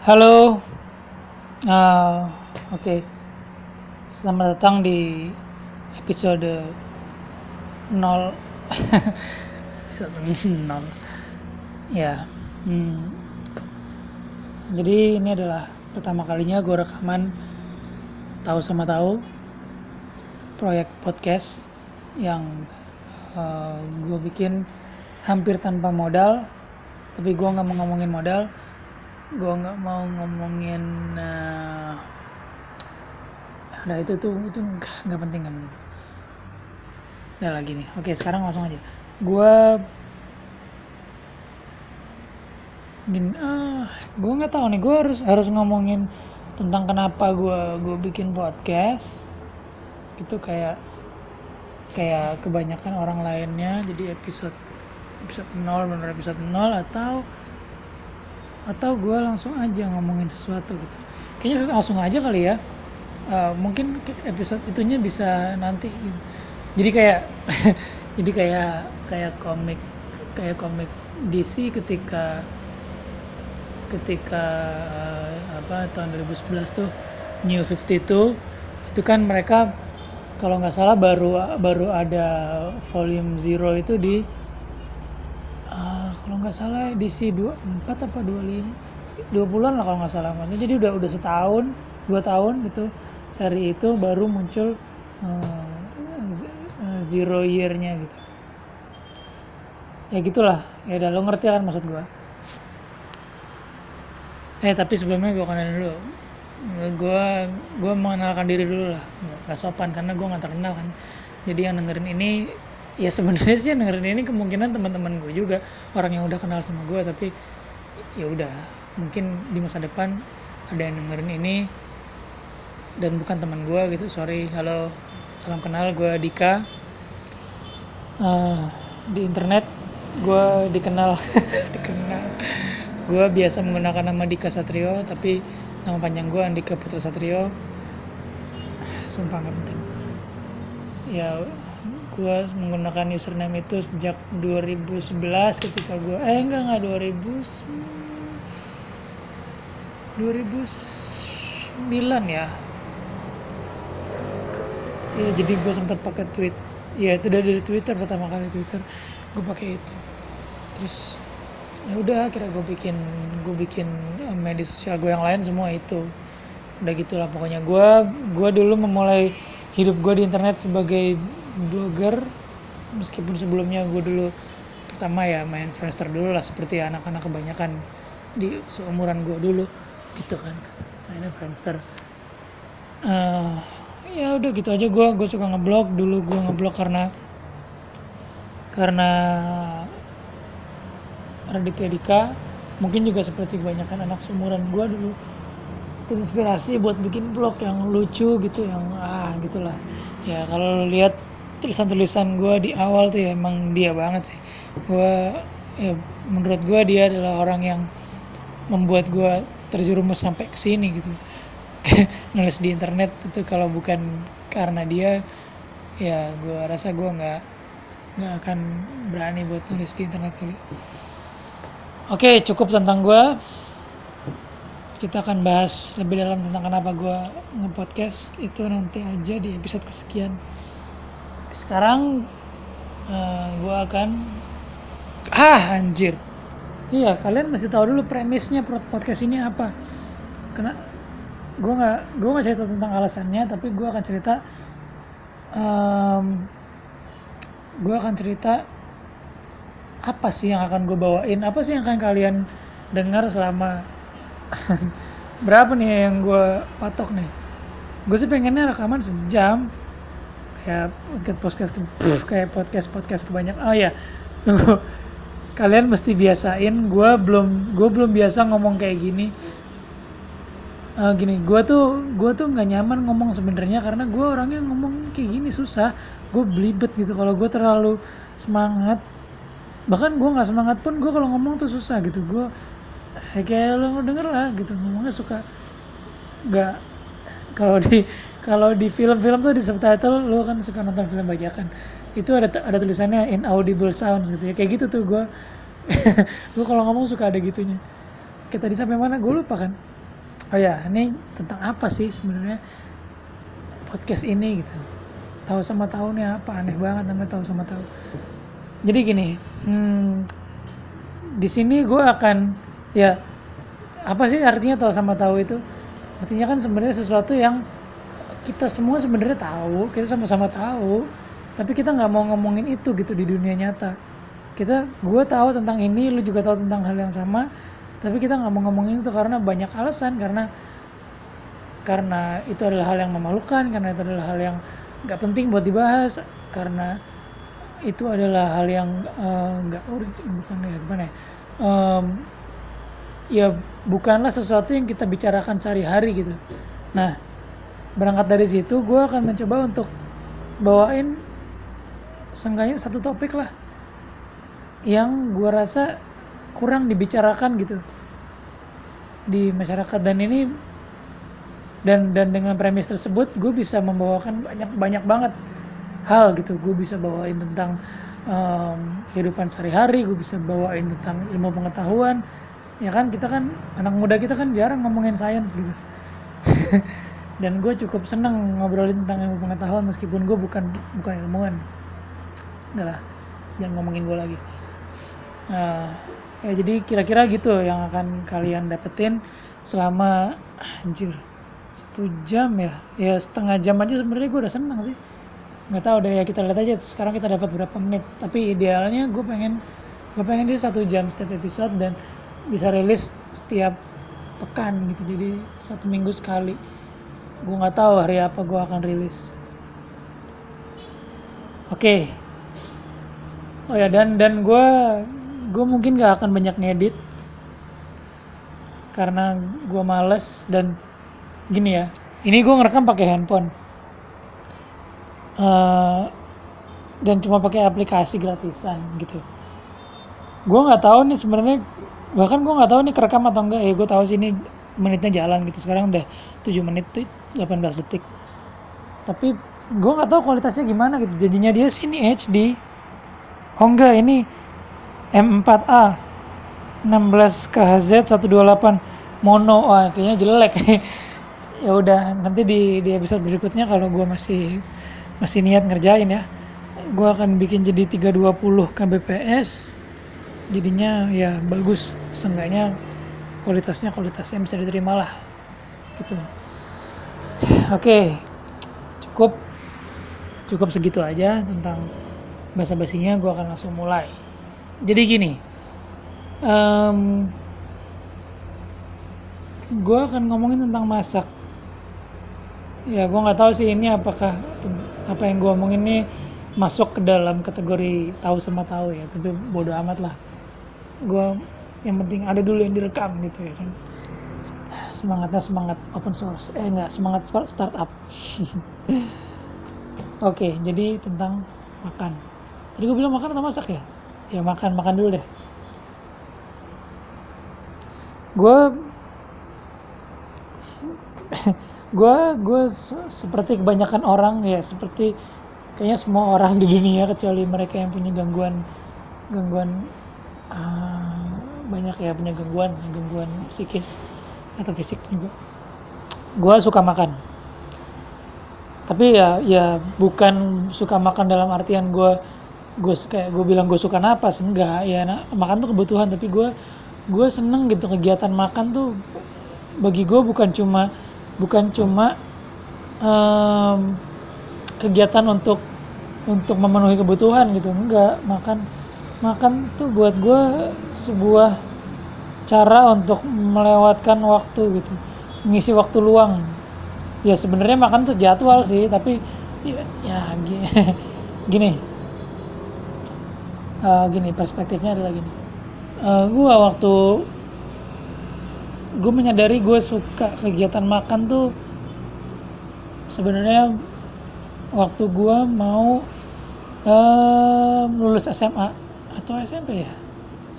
Halo, uh, oke, selamat datang di episode 0 episode 0 ya hmm. jadi ini adalah pertama kalinya gue rekaman tahu sama tahu proyek podcast yang uh, gue bikin hampir tanpa modal tapi gue nggak mau ngomongin modal gue nggak mau ngomongin uh, nah itu tuh itu nggak penting kan? Udah lagi nih oke sekarang langsung aja. Gue gini ah gue nggak tahu nih gue harus harus ngomongin tentang kenapa gue gue bikin podcast. Itu kayak kayak kebanyakan orang lainnya jadi episode episode 0 bener episode 0 atau atau gue langsung aja ngomongin sesuatu gitu kayaknya langsung aja kali ya uh, mungkin episode itunya bisa nanti gitu. jadi kayak jadi kayak kayak komik kayak komik DC ketika ketika uh, apa tahun 2011 tuh New 52 itu kan mereka kalau nggak salah baru baru ada volume zero itu di uh, kalau nggak salah edisi 24 apa 25 20-an lah kalau nggak salah maksudnya. Jadi udah udah setahun dua tahun itu seri itu baru muncul uh, zero year-nya gitu. Ya gitulah. Ya udah lo ngerti kan maksud gua? Eh tapi sebelumnya gue kenalin dulu. Gue gue mengenalkan diri dulu lah. Nggak sopan karena gue nggak terkenal kan. Jadi yang dengerin ini ya sebenarnya sih yang dengerin ini kemungkinan teman-teman gue juga orang yang udah kenal sama gue tapi ya udah mungkin di masa depan ada yang dengerin ini dan bukan teman gue gitu sorry. Halo salam kenal gue Dika. Uh, di internet gue dikenal dikenal. Gue biasa menggunakan nama Dika Satrio tapi nama panjang gue Andika Putra Satrio. Sumpah nggak penting. Ya gue menggunakan username itu sejak 2011 ketika gue eh enggak enggak 2000 2009 ya. Ya jadi gue sempat pakai tweet ya itu dari, dari Twitter pertama kali Twitter gue pakai itu. Terus ya udah akhirnya gue bikin gue bikin eh, media sosial gue yang lain semua itu. Udah gitulah pokoknya. Gue gue dulu memulai hidup gue di internet sebagai blogger meskipun sebelumnya gue dulu pertama ya main Friendster dulu lah seperti anak-anak kebanyakan di seumuran gue dulu gitu kan mainnya Friendster uh, ya udah gitu aja gue gue suka ngeblog dulu gue ngeblog karena karena Raditya Dika mungkin juga seperti kebanyakan anak seumuran gue dulu terinspirasi buat bikin blog yang lucu gitu yang ah gitulah. Ya kalau lihat tulisan-tulisan gue di awal tuh ya emang dia banget sih gue ya menurut gue dia adalah orang yang membuat gue terjerumus sampai ke sini gitu nulis di internet itu kalau bukan karena dia ya gue rasa gue nggak nggak akan berani buat nulis di internet kali Oke, cukup tentang gue. Kita akan bahas lebih dalam tentang kenapa gue ngepodcast itu nanti aja di episode kesekian. Sekarang uh, eh, gue akan ah anjir. Iya, kalian mesti tahu dulu premisnya podcast ini apa. Karena gue nggak gue nggak cerita tentang alasannya, tapi gue akan cerita um, gue akan cerita apa sih yang akan gue bawain apa sih yang akan kalian dengar selama berapa nih yang gue patok nih gue sih pengennya rekaman sejam kayak podcast podcast kayak podcast podcast kebanyakan oh ya tunggu. Kalian mesti biasain gue belum gue belum biasa ngomong kayak gini. Uh, gini gue tuh gue tuh nggak nyaman ngomong sebenarnya karena gue orangnya ngomong kayak gini susah. Gue belibet gitu kalau gue terlalu semangat bahkan gue nggak semangat pun gue kalau ngomong tuh susah gitu. Gue ya kayak lo denger lah gitu. Ngomongnya suka nggak kalau di kalau di film-film tuh di subtitle lo kan suka nonton film bajakan. Itu ada ada tulisannya inaudible sounds gitu ya. Kayak gitu tuh gue gue kalau ngomong suka ada gitunya. Kita tadi sampai mana? Gue lupa kan? Oh ya ini tentang apa sih sebenarnya podcast ini gitu. Tahu sama tahu nih apa? Aneh banget namanya tahu sama tahu. Jadi gini hmm, di sini gue akan ya apa sih artinya tahu sama tahu itu artinya kan sebenarnya sesuatu yang kita semua sebenarnya tahu kita sama-sama tahu tapi kita nggak mau ngomongin itu gitu di dunia nyata. Kita gue tahu tentang ini lu juga tahu tentang hal yang sama tapi kita nggak mau ngomongin itu karena banyak alasan karena karena itu adalah hal yang memalukan karena itu adalah hal yang nggak penting buat dibahas karena itu adalah hal yang nggak uh, urgent bukan ya gimana ya? Um, ya bukanlah sesuatu yang kita bicarakan sehari-hari gitu. Nah berangkat dari situ gue akan mencoba untuk bawain seenggaknya satu topik lah yang gue rasa kurang dibicarakan gitu di masyarakat. Dan ini dan dan dengan premis tersebut gue bisa membawakan banyak banyak banget hal gitu. Gue bisa bawain tentang um, kehidupan sehari-hari gue bisa bawain tentang ilmu pengetahuan ya kan kita kan anak muda kita kan jarang ngomongin sains gitu. Dan gue cukup seneng ngobrolin tentang ilmu pengetahuan meskipun gue bukan bukan ilmuwan. Udah lah jangan ngomongin gue lagi. Uh, ya jadi kira-kira gitu yang akan kalian dapetin selama anjir satu jam ya? Ya setengah jam aja sebenarnya gue udah seneng sih. Nggak tahu deh ya kita lihat aja. Sekarang kita dapat berapa menit. Tapi idealnya gue pengen gue pengen di satu jam setiap episode dan bisa rilis setiap pekan gitu. Jadi satu minggu sekali. Gue nggak tahu hari apa gue akan rilis. Oke. Okay. oh ya dan dan gue gue mungkin gak akan banyak ngedit. Karena gue males dan gini ya. Ini gue ngerekam pakai handphone. Uh, dan cuma pakai aplikasi gratisan gitu. Gue nggak tahu nih sebenarnya bahkan gue nggak tahu nih kerekam atau enggak ya gue tahu sih ini menitnya jalan gitu. Sekarang udah 7 menit tuh 18 detik. Tapi gue nggak tahu kualitasnya gimana gitu. Jadinya dia sini HD oh enggak ini M4A 16 KHZ 128 mono wah kayaknya jelek. Ya udah nanti di di episode berikutnya kalau gue masih masih niat ngerjain ya gue akan bikin jadi 320 kbps jadinya ya bagus seenggaknya kualitasnya kualitasnya bisa diterima lah gitu Oke, cukup cukup segitu aja tentang bahasa basinya. Gue akan langsung mulai. Jadi gini, um, gue akan ngomongin tentang masak. Ya, gue nggak tahu sih ini apakah apa yang gue omongin ini masuk ke dalam kategori tahu sama tahu ya, tapi bodoh amat lah. Gue yang penting ada dulu yang direkam gitu ya kan. Semangatnya semangat open source. Eh enggak semangat startup. Oke okay, jadi tentang makan. Tadi gue bilang makan atau masak ya? Ya makan makan dulu deh. Gue gue gue seperti kebanyakan orang ya seperti kayaknya semua orang di dunia kecuali mereka yang punya gangguan gangguan uh, banyak ya punya gangguan gangguan psikis atau fisik juga. Gue suka makan. Tapi ya ya bukan suka makan dalam artian gue gue kayak gue bilang gue suka napas enggak. Ya nah, makan tuh kebutuhan tapi gue gue seneng gitu kegiatan makan tuh bagi gue bukan cuma bukan cuma um, kegiatan untuk untuk memenuhi kebutuhan gitu. Enggak makan makan tuh buat gue sebuah cara untuk melewatkan waktu gitu. Mengisi waktu luang. Ya sebenarnya makan tuh jadwal sih tapi ya, ya gini, gini. Uh, gini perspektifnya adalah gini. Uh, gue waktu gue menyadari gue suka kegiatan makan tuh sebenarnya waktu gue mau uh, lulus SMA atau SMP ya?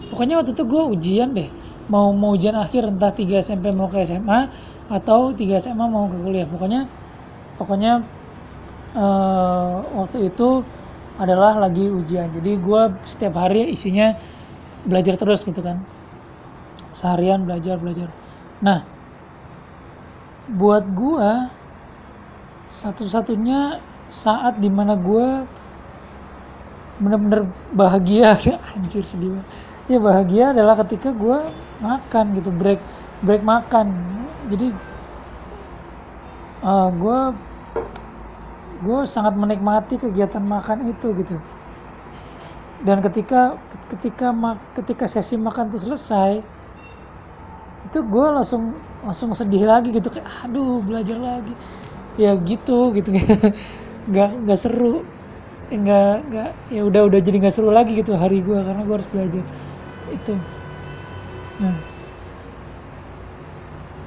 Pokoknya waktu itu gue ujian deh. Mau mau ujian akhir entah 3 SMP mau ke SMA atau 3 SMA mau ke kuliah. Pokoknya pokoknya uh, waktu itu adalah lagi ujian. Jadi gue setiap hari isinya belajar terus gitu kan. Seharian belajar belajar. Nah buat gua satu-satunya saat di mana gua bener-bener bahagia anjir sedih banget. Ya bahagia adalah ketika gua makan gitu break break makan. Jadi uh, gua gue sangat menikmati kegiatan makan itu gitu. Dan ketika ketika ketika sesi makan itu selesai itu gue langsung langsung sedih lagi gitu kayak aduh belajar lagi. Ya gitu gitu. Nggak nggak seru nggak nggak ya udah udah jadi nggak seru lagi gitu hari gue karena gue harus belajar. Itu. Nah.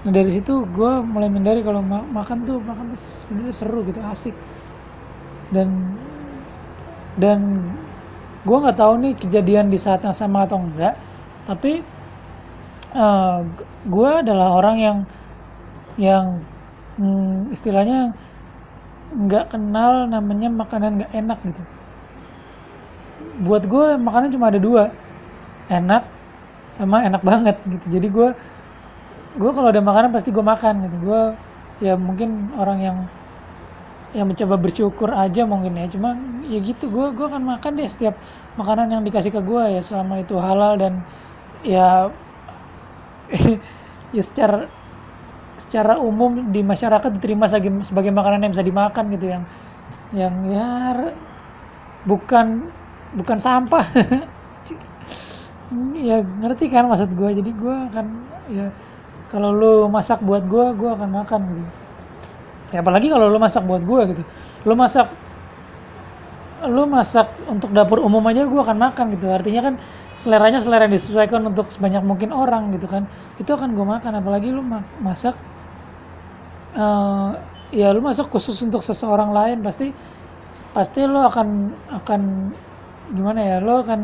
Nah dari situ gue mulai menyadari kalau ma makan tuh makan tuh sebenarnya seru gitu asik. Dan dan gue nggak tahu nih kejadian di saat yang sama atau enggak tapi uh, gue adalah orang yang yang hmm, istilahnya nggak kenal namanya makanan nggak enak gitu. Buat gue makanan cuma ada dua. Enak sama enak banget gitu. Jadi gue gue kalau ada makanan pasti gue makan gitu. Gue ya mungkin orang yang yang mencoba bersyukur aja mungkin ya. Cuma ya gitu. Gue gue akan makan deh setiap makanan yang dikasih ke gue ya. Selama itu halal dan ya ya secara secara umum di masyarakat diterima sebagai, sebagai makanan yang bisa dimakan gitu yang yang ya bukan bukan sampah. Ya ngerti kan maksud gue jadi gue akan ya kalau lu masak buat gue gue akan makan gitu. Ya apalagi kalau lo masak buat gue gitu. Lo masak lo masak untuk dapur umum aja gue akan makan gitu. Artinya kan seleranya selera yang disesuaikan untuk sebanyak mungkin orang gitu kan. Itu akan gue makan apalagi lo masak uh, ya lo masak khusus untuk seseorang lain pasti pasti lo akan akan gimana ya lo akan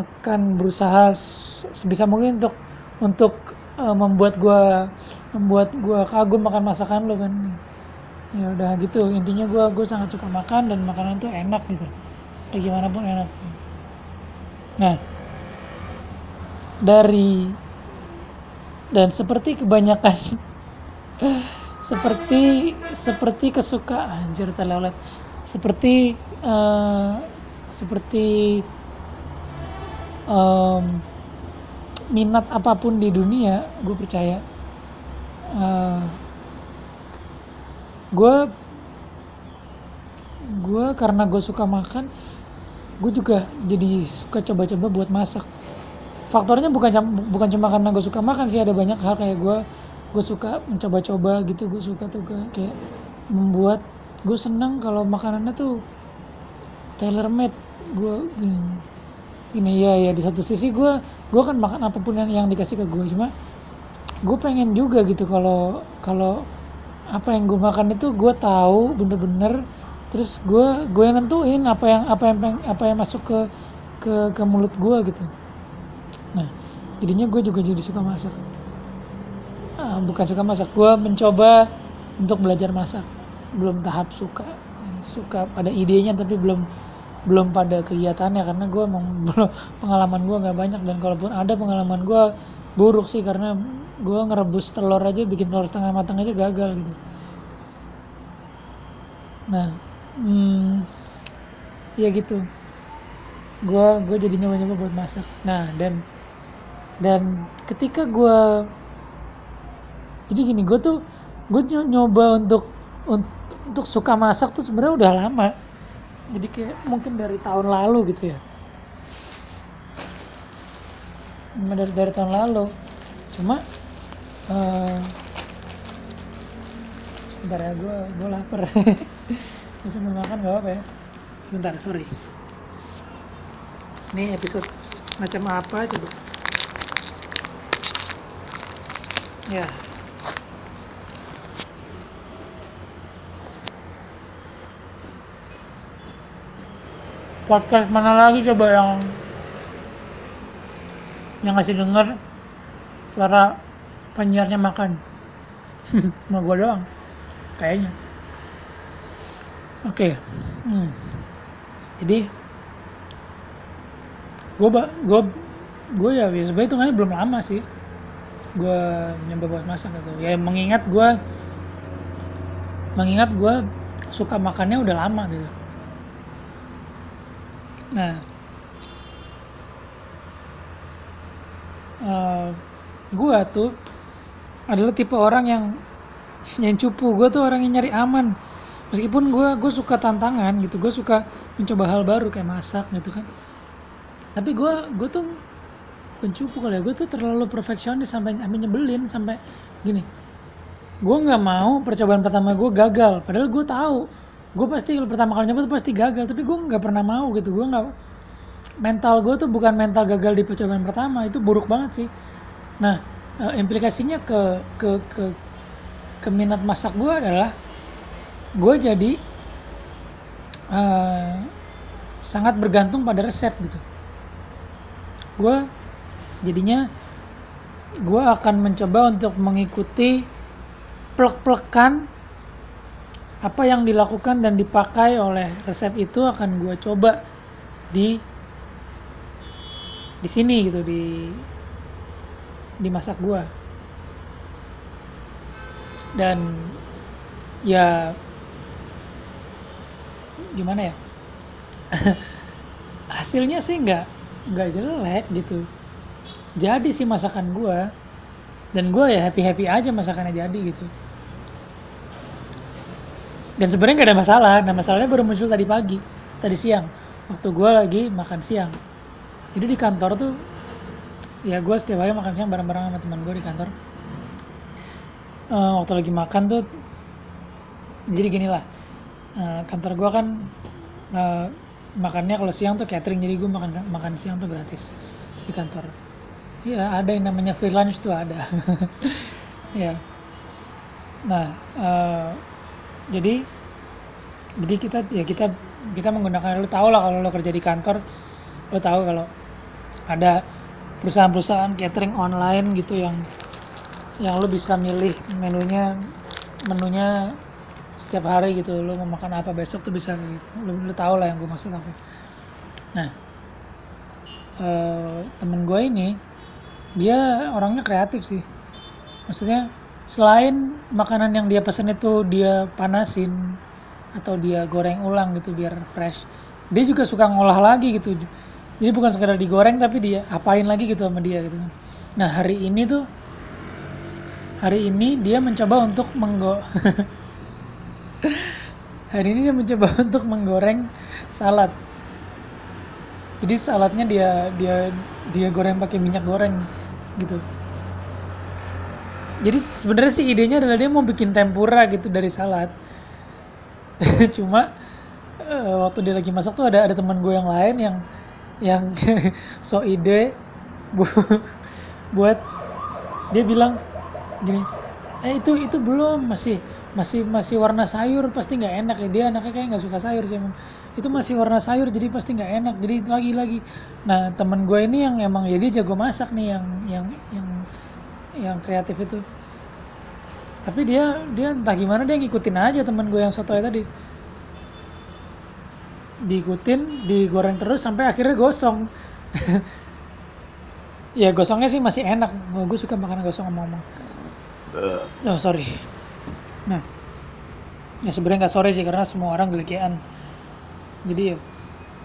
akan berusaha sebisa mungkin untuk untuk uh, membuat gue membuat gue kagum makan masakan lo kan. Ya udah gitu intinya gue gue sangat suka makan dan makanan tuh enak gitu. Kayak gimana pun enak nah dari dan seperti kebanyakan seperti seperti kesukaan anjir terlewat. Seperti uh, seperti um, minat apa pun di dunia gue percaya uh, gue gue karena gue suka makan gue juga jadi suka coba-coba buat masak. Faktornya bukan bukan cuma karena gue suka makan sih ada banyak hal kayak gue gue suka mencoba-coba gitu gue suka tuh kayak membuat gue seneng kalau makanannya tuh tailor made gue ini ya ya di satu sisi gue gue kan makan apa pun yang, yang dikasih ke gue cuma gue pengen juga gitu kalau kalau apa yang gue makan itu gue tahu bener-bener terus gue gue yang nentuin apa yang apa yang apa yang masuk ke ke ke mulut gue gitu. Nah jadinya gue juga jadi suka masak. Uh, bukan suka masak gue mencoba untuk belajar masak. Belum tahap suka suka pada idenya tapi belum belum pada kegiatannya karena gue emang pengalaman gue nggak banyak. Dan kalaupun ada pengalaman gue buruk sih karena gue ngerebus telur aja bikin telur setengah matang aja gagal gitu. Nah hmm, ya gitu. Gue gue jadi nyoba nyoba buat masak. Nah dan dan ketika gue jadi gini gue tuh gue nyoba untuk untuk suka masak tuh sebenarnya udah lama. Jadi kayak mungkin dari tahun lalu gitu ya. Dari dari tahun lalu. Cuma uh, sebentar ya gue gue lapar gue sambil makan gak apa ya. Sebentar sorry. Ini episode macam apa coba. Ya. Podcast mana lagi coba yang yang ngasih denger? Suara penyiarnya makan. Sama gue doang kayaknya oke. Okay. hmm. jadi gue gue gue ya, ya sebenarnya hitungannya belum lama sih. Gue nyoba buat masak gitu. Ya mengingat gue mengingat gue suka makannya udah lama gitu. Nah. Uh, gue tuh adalah tipe orang yang yang cupu. Gue tuh orang yang nyari aman meskipun gue gue suka tantangan gitu gue suka mencoba hal baru kayak masak gitu kan. Tapi gue gue tuh bukan cupu kali ya gue tuh terlalu perfeksionis sampai sampai nyebelin sampai gini. Gue nggak mau percobaan pertama gue gagal padahal gue tahu. Gue pasti kalau pertama kali nyoba tuh pasti gagal tapi gue nggak pernah mau gitu. Gue nggak mental gue tuh bukan mental gagal di percobaan pertama itu buruk banget sih. Nah eh, implikasinya ke ke ke ke minat masak gue adalah gue jadi uh, sangat bergantung pada resep gitu. Gue jadinya gue akan mencoba untuk mengikuti plek-plekan apa yang dilakukan dan dipakai oleh resep itu akan gue coba di di sini gitu di di masak gue dan ya gimana ya? Hasilnya sih nggak nggak jelek gitu. Jadi sih masakan gue dan gue ya happy happy aja masakannya jadi gitu. Dan sebenarnya nggak ada masalah. Nah masalahnya baru muncul tadi pagi tadi siang. Waktu gue lagi makan siang. Jadi di kantor tuh ya gue setiap hari makan siang bareng-bareng sama teman gue di kantor. Uh, waktu lagi makan tuh jadi gini lah uh, kantor gue kan uh, makannya kalau siang tuh catering jadi gue makan makan siang tuh gratis di kantor. Ya ada yang namanya free lunch tuh ada. Ya nah uh, jadi jadi kita ya kita kita menggunakan lu tau lah kalau lo kerja di kantor lo tahu kalau ada perusahaan-perusahaan catering online gitu yang yang lo bisa milih menunya menunya setiap hari gitu lo mau makan apa besok tuh bisa gitu lo, lo tau lah yang gue maksud apa. Nah uh, temen gue ini dia orangnya kreatif sih. Maksudnya selain makanan yang dia pesan itu dia panasin atau dia goreng ulang gitu biar fresh dia juga suka ngolah lagi gitu. Jadi bukan sekedar digoreng tapi dia apain lagi gitu sama dia gitu. Nah hari ini tuh hari ini dia mencoba untuk menggo hari ini dia mencoba untuk menggoreng salad. Jadi saladnya dia dia dia goreng pakai minyak goreng gitu. Jadi sebenarnya sih idenya adalah dia mau bikin tempura gitu dari salad. Cuma uh, waktu dia lagi masak tuh ada ada teman gue yang lain yang yang so ide bu buat dia bilang gini eh itu itu belum. Masih masih masih warna sayur pasti nggak enak. Ya dia anaknya kayak nggak suka sayur sih emang itu masih warna sayur jadi pasti nggak enak. Jadi lagi lagi. Nah temen gue ini yang emang ya dia jago masak nih yang yang yang yang kreatif itu. Tapi dia dia entah gimana dia ngikutin aja temen gue yang soto tadi. Diikutin digoreng terus sampai akhirnya gosong. Ya gosongnya sih masih enak. Gue suka makanan gosong ngomong-ngomong oh sorry. Nah ya sebenarnya nggak sore sih karena semua orang gelegean jadi ya,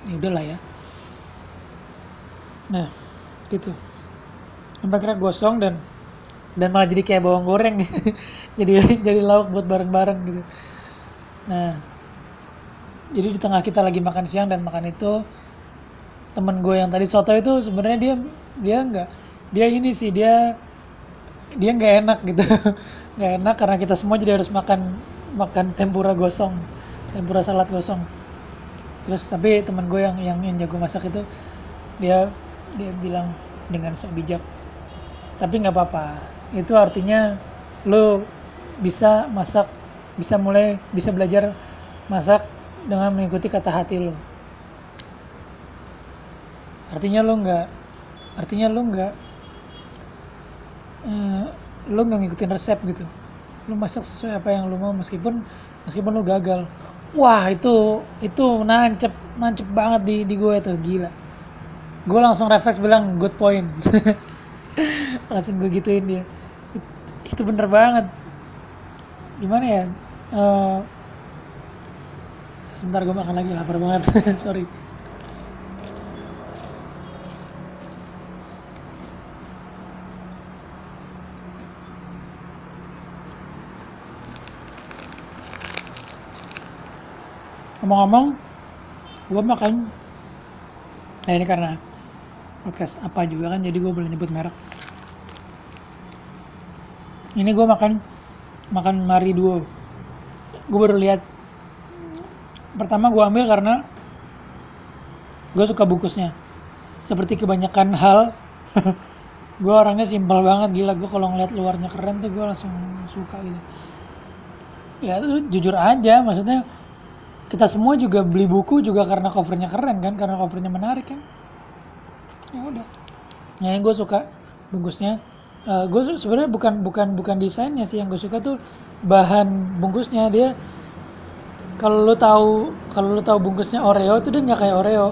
ya udahlah ya. Nah gitu. Sampai kira gosong dan dan malah jadi kayak bawang goreng. Jadi jadi lauk buat bareng-bareng gitu. Nah jadi di tengah kita lagi makan siang dan makan itu temen gue yang tadi soto itu sebenarnya dia dia nggak dia ini sih dia dia nggak enak gitu. Nggak enak karena kita semua jadi harus makan makan tempura gosong tempura salad gosong. Terus tapi teman gue yang yang yang jago masak itu dia dia bilang dengan sok bijak tapi nggak apa-apa. Itu artinya lo bisa masak bisa mulai bisa belajar masak dengan mengikuti kata hati lo. Artinya lo nggak artinya lo nggak uh, lo nggak ngikutin resep gitu. Lo masak sesuai apa yang lo mau meskipun meskipun lo gagal. Wah itu itu nancep nancep banget di di gue tuh gila. Gue langsung refleks bilang good point. Langsung gue gituin dia. It- itu bener banget. Gimana ya? Eh, sebentar gue makan lagi lapar banget. Sorry ngomong-ngomong gue makan. Nah ini karena podcast apa juga kan jadi gue boleh nyebut merek. Ini gue makan makan mari duo. Gue baru lihat. Pertama gue ambil karena gue suka bungkusnya. Seperti kebanyakan hal gue orangnya simpel banget gila. Gue kalau ngeliat luarnya keren tuh gue langsung suka gitu. Ya lu jujur aja maksudnya kita semua juga beli buku juga karena covernya keren kan karena covernya menarik kan? Ya udah. Nah yang gue suka bungkusnya Eh gue sebenarnya bukan bukan bukan desainnya sih. Yang gue suka tuh bahan bungkusnya. Dia kalau lu tahu kalau lu tahu bungkusnya Oreo tuh dia nggak kayak Oreo.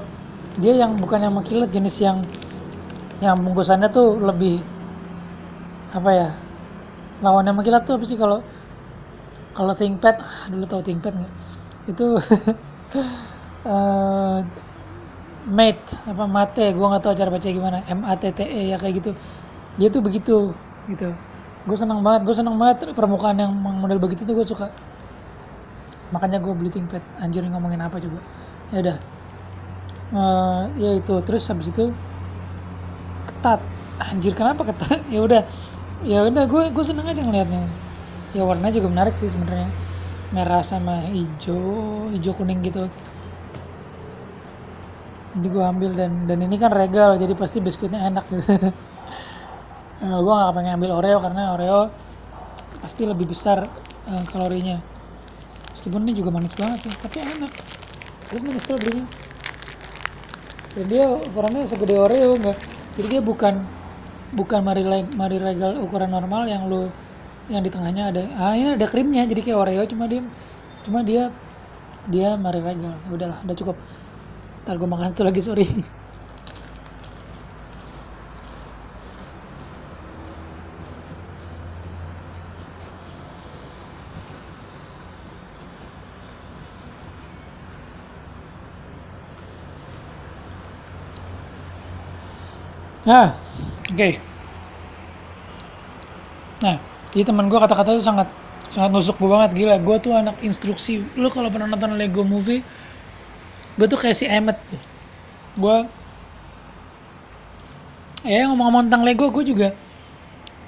Dia yang bukan yang mengkilat jenis yang yang bungkusannya tuh lebih apa ya lawannya mengkilat tuh apa sih kalau kalau ThinkPad? Ah, dulu tahu ThinkPad nggak itu eh mate apa mate. Gue nggak tahu cara baca gimana. M A T T E ya kayak gitu. Dia tuh begitu gitu. Gue seneng banget gue seneng banget permukaan yang model begitu tuh gue suka. Makanya gue beli ThinkPad. Anjir ngomongin apa coba? Ya udah. Eh, ya itu. Terus habis itu ketat. Anjir kenapa ketat? Ya udah. Ya udah gue gue seneng aja ngelihatnya ya warnanya juga menarik sih sebenarnya merah sama hijau hijau kuning gitu. Jadi gue ambil dan dan ini kan regal jadi pasti biskuitnya enak gitu. Eh, gue gak pengen ambil Oreo karena Oreo pasti lebih besar eh, kalorinya. Meskipun ini juga manis banget sih tapi enak. Gue nyesel belinya. Dan dia ukurannya segede Oreo enggak jadi dia bukan bukan mari mari regal ukuran normal yang lu yang di tengahnya ada ah ini ada krimnya jadi kayak Oreo cuma dia cuma dia dia mari regal ya udahlah udah cukup. Ntar gue makan satu lagi sorry. Nah oke. nah jadi teman gue kata-kata itu sangat sangat nusuk gue banget. Gila gue tuh anak instruksi. Lu kalau pernah nonton Lego Movie gue tuh kayak si Emmet tuh. Gue ya ngomong-ngomong tentang Lego gue juga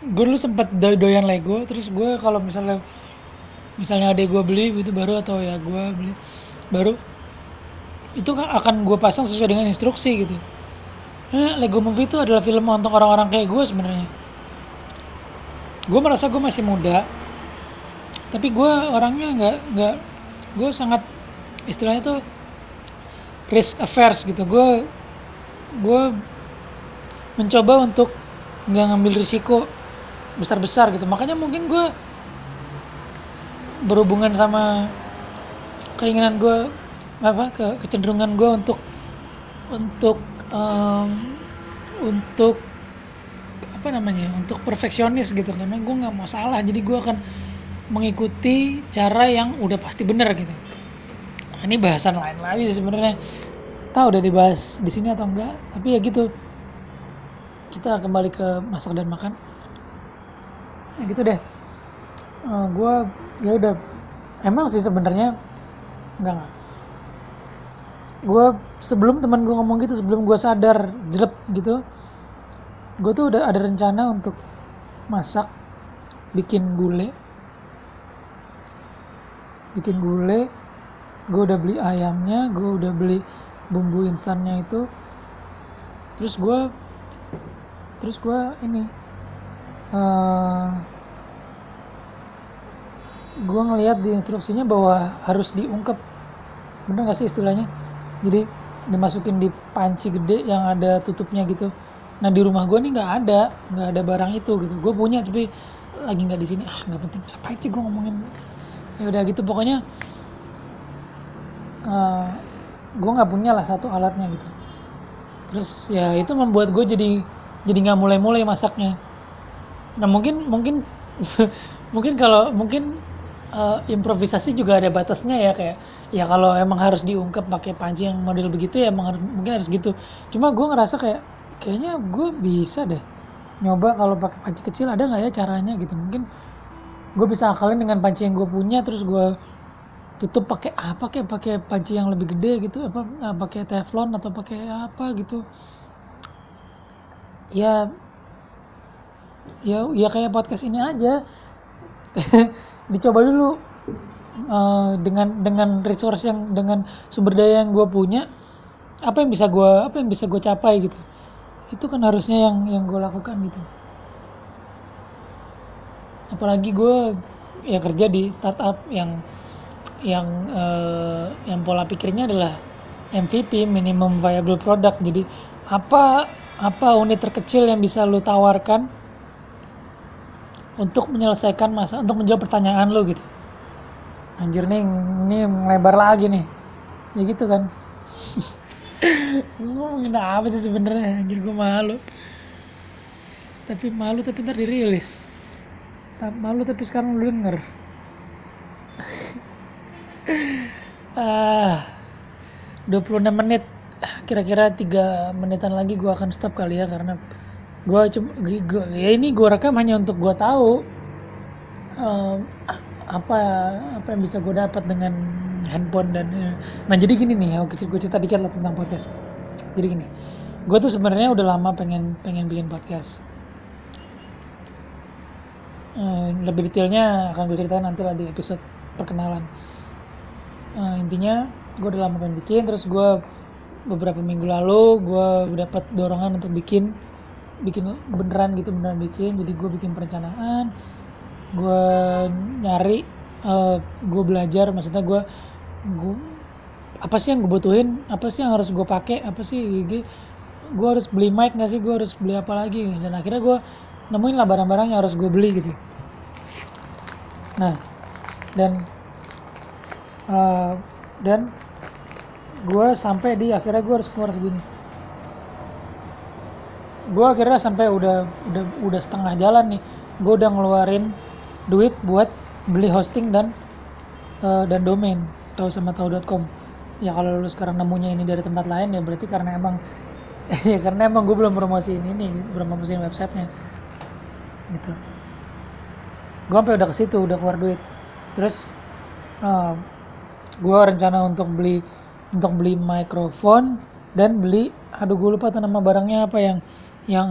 gue dulu sempet do- doyan Lego. Terus gue kalau misalnya misalnya adek gue beli gitu baru atau ya gue beli baru itu kan akan gue pasang sesuai dengan instruksi gitu. Eh, Lego Movie itu adalah film untuk orang-orang kayak gue sebenarnya gue merasa gue masih muda tapi gue orangnya nggak nggak gue sangat istilahnya tuh risk averse gitu. Gue gue mencoba untuk nggak ngambil risiko besar-besar gitu. Makanya mungkin gue berhubungan sama keinginan gue apa ke kecenderungan gue untuk untuk em, untuk apa namanya untuk perfeksionis gitu. Karena gue nggak mau salah jadi gue akan mengikuti cara yang udah pasti bener gitu. Nah, ini bahasan lain lagi sebenarnya. Tahu udah dibahas di sini atau enggak tapi ya gitu. Kita kembali ke masak dan makan. Ya gitu deh. Eh gue ya udah. Emang sih sebenarnya enggak enggak. Gue sebelum teman gue ngomong gitu sebelum gue sadar jelek gitu gue tuh udah ada rencana untuk masak bikin gulai. Bikin gulai gue udah beli ayamnya gue udah beli bumbu instannya itu. Terus gue terus gue ini eh gue ngelihat di instruksinya bahwa harus diungkep. Bener gak sih istilahnya? Jadi dimasukin di panci gede yang ada tutupnya gitu nah di rumah gue nih nggak ada nggak ada barang itu gitu. Gue punya tapi lagi nggak di sini. Ah nggak penting. Ngapain sih gue ngomongin? Ya udah gitu pokoknya eh gue nggak punya lah satu alatnya gitu. Terus ya itu membuat gue jadi jadi nggak mulai-mulai masaknya. Nah mungkin mungkin mungkin kalau mungkin uh, improvisasi juga ada batasnya ya kayak ya kalau emang harus diungkap pakai panci yang model begitu ya emang mungkin harus gitu. Cuma gue ngerasa kayak kayaknya gue bisa deh nyoba kalau pakai panci kecil ada nggak ya caranya gitu? Mungkin gue bisa akalin dengan panci yang gue punya terus gue tutup pakai apa kayak pakai panci yang lebih gede gitu apa uh, pakai teflon atau pakai apa gitu. Ya ya ya kayak podcast ini aja. Dicoba dulu uh, dengan dengan resource yang dengan sumber daya yang gue punya apa yang bisa gue apa yang bisa gue capai gitu itu kan harusnya yang yang gue lakukan gitu. Apalagi gue ya kerja di startup yang yang uh, yang pola pikirnya adalah MVP minimum viable product. Jadi apa apa unit terkecil yang bisa lo tawarkan untuk menyelesaikan masa untuk menjawab pertanyaan lo gitu. Anjir nih ini melebar lagi nih. Ya gitu kan gue ngomongin apa sih sebenarnya anjir gue malu. Tapi malu tapi ntar dirilis. Malu tapi sekarang lu denger. Ah 26 menit. Kira-kira tiga menitan lagi gue akan stop kali ya karena gue cuma ya ini gue rekam hanya untuk gue tahu um, apa apa yang bisa gue dapat dengan handphone dan nah jadi gini nih oke gue cerita dikit lah tentang podcast. Jadi gini gue tuh sebenarnya udah lama pengen pengen bikin podcast. Um, lebih detailnya akan gue ceritain nanti lah di episode perkenalan. Uh, intinya gue udah lama pengen bikin terus gue beberapa minggu lalu gue dapat dorongan untuk bikin bikin beneran gitu beneran bikin. Jadi gue bikin perencanaan gue nyari uh, eh, gue belajar maksudnya gue gue apa sih yang gue butuhin? Apa sih yang harus gue pakai? Apa sih gue harus beli mic nggak sih? Gue harus beli apa lagi? Dan akhirnya gue nemuin lah barang-barang yang harus gue beli gitu. Nah dan uh, dan gue sampai di akhirnya gue harus keluar segini. Gue akhirnya sampai udah udah udah setengah jalan nih. Gue udah ngeluarin duit buat beli hosting dan uh, dan domain tahu sama tahu.com ya kalau lu sekarang nemunya ini dari tempat lain ya berarti karena emang ya karena emang gue belum promosiin ini belum promosiin websitenya. Gitu. Gue sampai udah ke situ udah keluar duit. Terus uh, gue rencana untuk beli untuk beli mikrofon dan beli aduh gue lupa tuh nama barangnya apa yang yang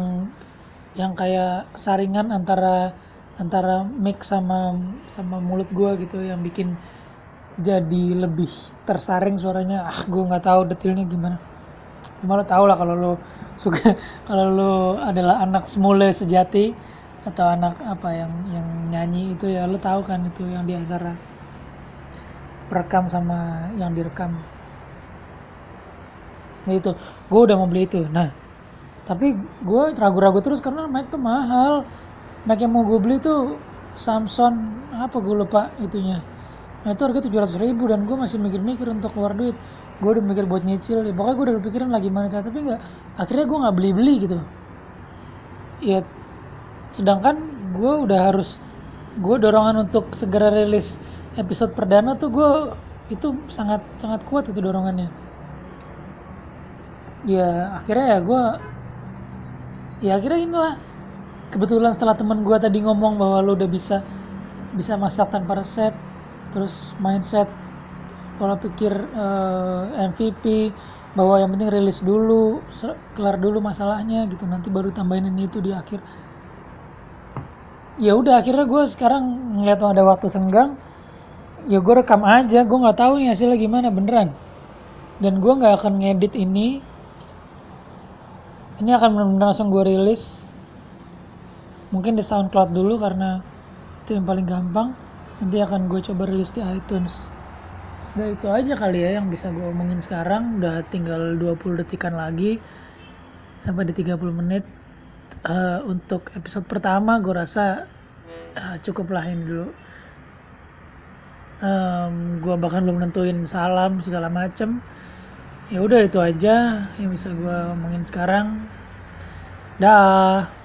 yang kayak saringan antara antara mic sama sama mulut gue gitu yang bikin jadi lebih tersaring suaranya. Ah gue nggak tahu detailnya gimana. Cuma lo tau lah kalau lo suka kalau lo adalah anak semule sejati atau anak apa yang yang nyanyi itu ya lo tahu kan itu yang di antara perekam sama yang direkam. Nah itu. Gue udah mau beli itu. Nah tapi gue ragu-ragu terus karena mic tuh mahal. Mic yang mau gue beli tuh Samsung apa gue lupa itunya nah itu harga 700 ribu dan gue masih mikir-mikir untuk keluar duit. Gue udah mikir buat nyicil ya pokoknya gue udah pikiran lagi mana cara. Tapi nggak akhirnya gue nggak beli-beli gitu. Ya sedangkan gue udah harus gue dorongan untuk segera rilis episode perdana tuh gue itu sangat sangat kuat itu dorongannya. Ya akhirnya ya gue ya akhirnya inilah. Kebetulan setelah teman gue tadi ngomong bahwa lo udah bisa bisa masak tanpa resep terus mindset pola pikir eh, MVP bahwa yang penting rilis dulu kelar dulu masalahnya gitu. Nanti baru tambahin ini itu di akhir. Ya udah akhirnya gue sekarang ngeliat ada waktu senggang ya gue rekam aja. Gue nggak tahu nih hasilnya gimana beneran. Dan gue nggak akan ngedit ini. Ini akan benar-benar langsung gue rilis. Mungkin di SoundCloud dulu karena itu yang paling gampang nanti akan gue coba rilis di iTunes. Udah itu aja kali ya yang bisa gue omongin sekarang. Udah tinggal 20 detikan lagi sampai di 30 menit. Uh, untuk episode pertama gue rasa uh, cukup lah ini dulu. Um, gue bahkan belum nentuin salam segala macem. Ya udah itu aja yang bisa gue omongin sekarang. Dah